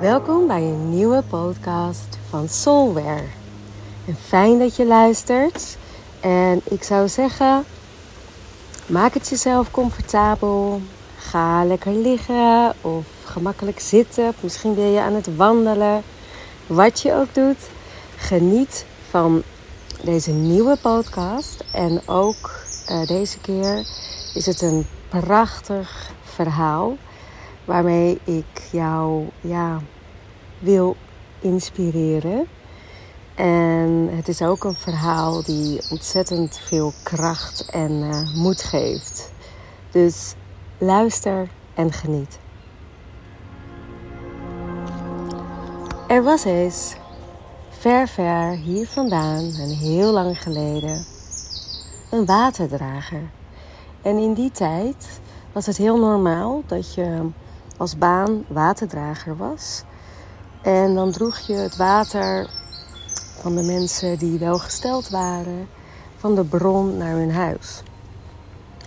Welkom bij een nieuwe podcast van Soulware. En fijn dat je luistert. En ik zou zeggen, maak het jezelf comfortabel. Ga lekker liggen of gemakkelijk zitten. Of misschien ben je aan het wandelen. Wat je ook doet, geniet van deze nieuwe podcast. En ook uh, deze keer is het een prachtig verhaal waarmee ik jou ja, wil inspireren. En het is ook een verhaal die ontzettend veel kracht en uh, moed geeft. Dus luister en geniet. Er was eens, ver ver hier vandaan en heel lang geleden, een waterdrager. En in die tijd was het heel normaal dat je als baan waterdrager was. En dan droeg je het water van de mensen die welgesteld waren, van de bron naar hun huis.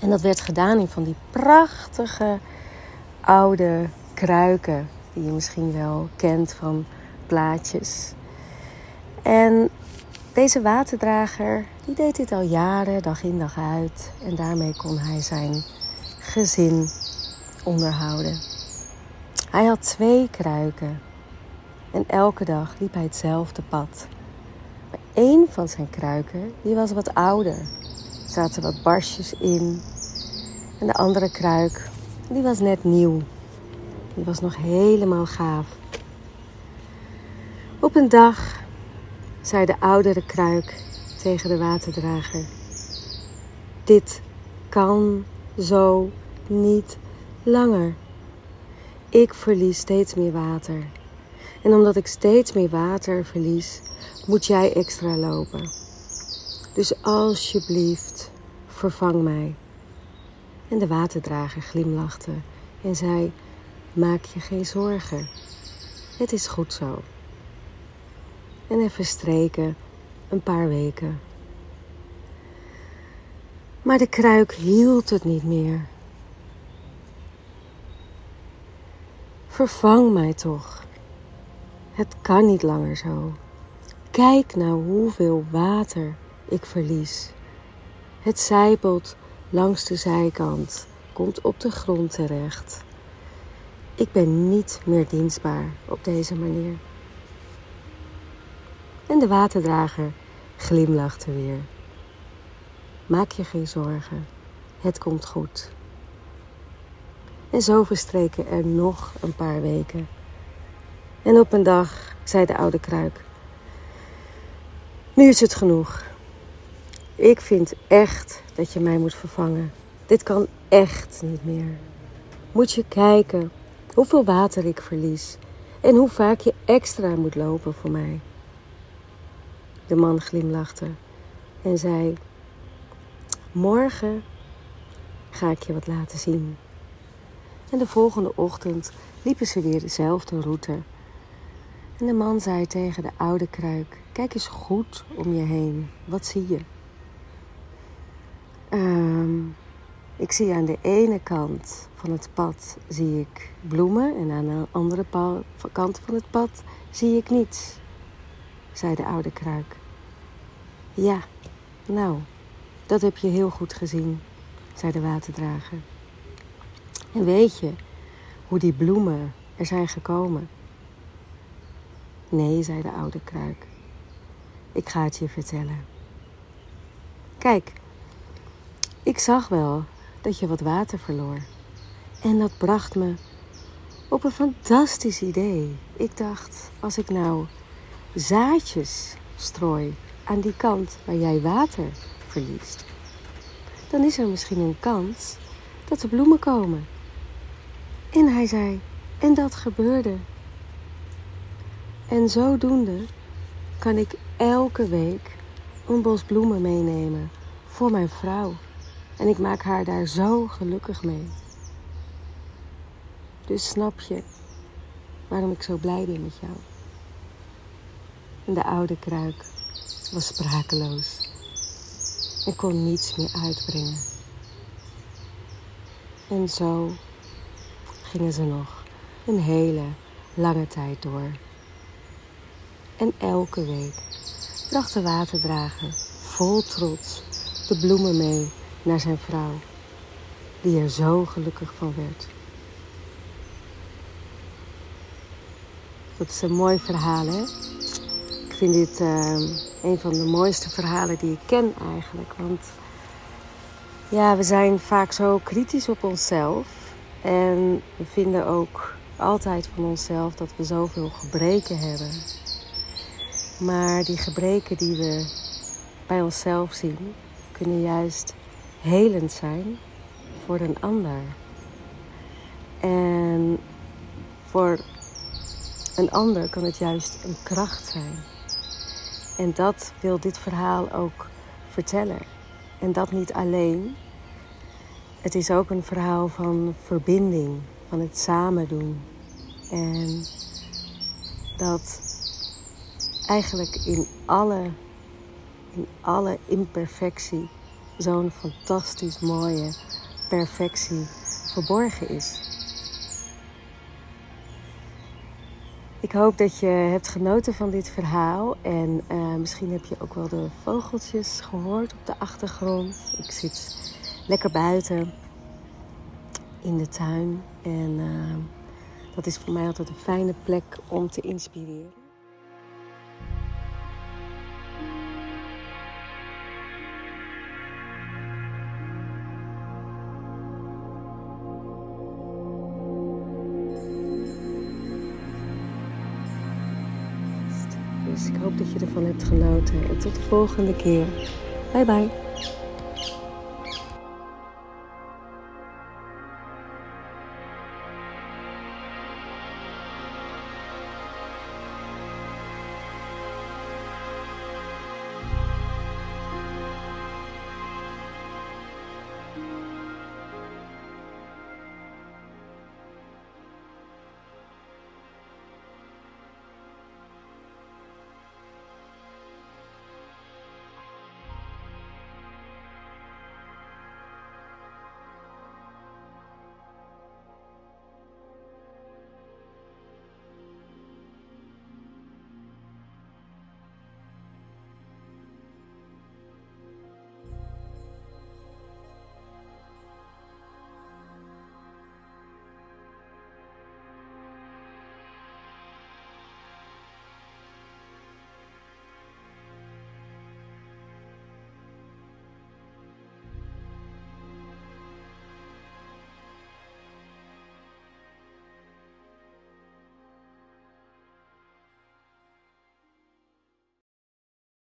En dat werd gedaan in van die prachtige oude kruiken, die je misschien wel kent van plaatjes. En deze waterdrager, die deed dit al jaren, dag in dag uit. En daarmee kon hij zijn gezin onderhouden. Hij had twee kruiken en elke dag liep hij hetzelfde pad. Maar één van zijn kruiken die was wat ouder. Er zaten wat barstjes in. En de andere kruik die was net nieuw. Die was nog helemaal gaaf. Op een dag zei de oudere kruik tegen de waterdrager: Dit kan zo niet langer. Ik verlies steeds meer water. En omdat ik steeds meer water verlies, moet jij extra lopen. Dus alsjeblieft, vervang mij. En de waterdrager glimlachte en zei: Maak je geen zorgen. Het is goed zo. En er verstreken een paar weken. Maar de kruik hield het niet meer. Vervang mij toch. Het kan niet langer zo. Kijk nou hoeveel water ik verlies. Het zijpelt langs de zijkant, komt op de grond terecht. Ik ben niet meer dienstbaar op deze manier. En de waterdrager glimlachte weer. Maak je geen zorgen, het komt goed. En zo verstreken er nog een paar weken. En op een dag zei de oude kruik: Nu is het genoeg. Ik vind echt dat je mij moet vervangen. Dit kan echt niet meer. Moet je kijken hoeveel water ik verlies en hoe vaak je extra moet lopen voor mij. De man glimlachte en zei: Morgen ga ik je wat laten zien. En de volgende ochtend liepen ze weer dezelfde route. En de man zei tegen de oude kruik: Kijk eens goed om je heen. Wat zie je? Um, ik zie aan de ene kant van het pad zie ik bloemen en aan de andere kant van het pad zie ik niets, zei de oude kruik. Ja, nou, dat heb je heel goed gezien, zei de waterdrager. En weet je hoe die bloemen er zijn gekomen? Nee, zei de oude kruik. Ik ga het je vertellen. Kijk, ik zag wel dat je wat water verloor. En dat bracht me op een fantastisch idee. Ik dacht, als ik nou zaadjes strooi aan die kant waar jij water verliest, dan is er misschien een kans dat er bloemen komen. En hij zei, en dat gebeurde. En zodoende kan ik elke week een bos bloemen meenemen voor mijn vrouw. En ik maak haar daar zo gelukkig mee. Dus snap je waarom ik zo blij ben met jou? En de oude kruik was sprakeloos en kon niets meer uitbrengen. En zo gingen ze nog een hele lange tijd door. En elke week bracht de waterdrager vol trots de bloemen mee naar zijn vrouw, die er zo gelukkig van werd. Dat is een mooi verhaal, hè? Ik vind dit uh, een van de mooiste verhalen die ik ken eigenlijk. Want ja, we zijn vaak zo kritisch op onszelf. En we vinden ook altijd van onszelf dat we zoveel gebreken hebben. Maar die gebreken die we bij onszelf zien, kunnen juist helend zijn voor een ander. En voor een ander kan het juist een kracht zijn. En dat wil dit verhaal ook vertellen. En dat niet alleen. Het is ook een verhaal van verbinding, van het samen doen. En dat eigenlijk in alle, in alle imperfectie zo'n fantastisch mooie perfectie verborgen is. Ik hoop dat je hebt genoten van dit verhaal en uh, misschien heb je ook wel de vogeltjes gehoord op de achtergrond. Ik zit lekker buiten in de tuin en uh, dat is voor mij altijd een fijne plek om te inspireren. Dus ik hoop dat je ervan hebt genoten. En tot de volgende keer. Bye bye.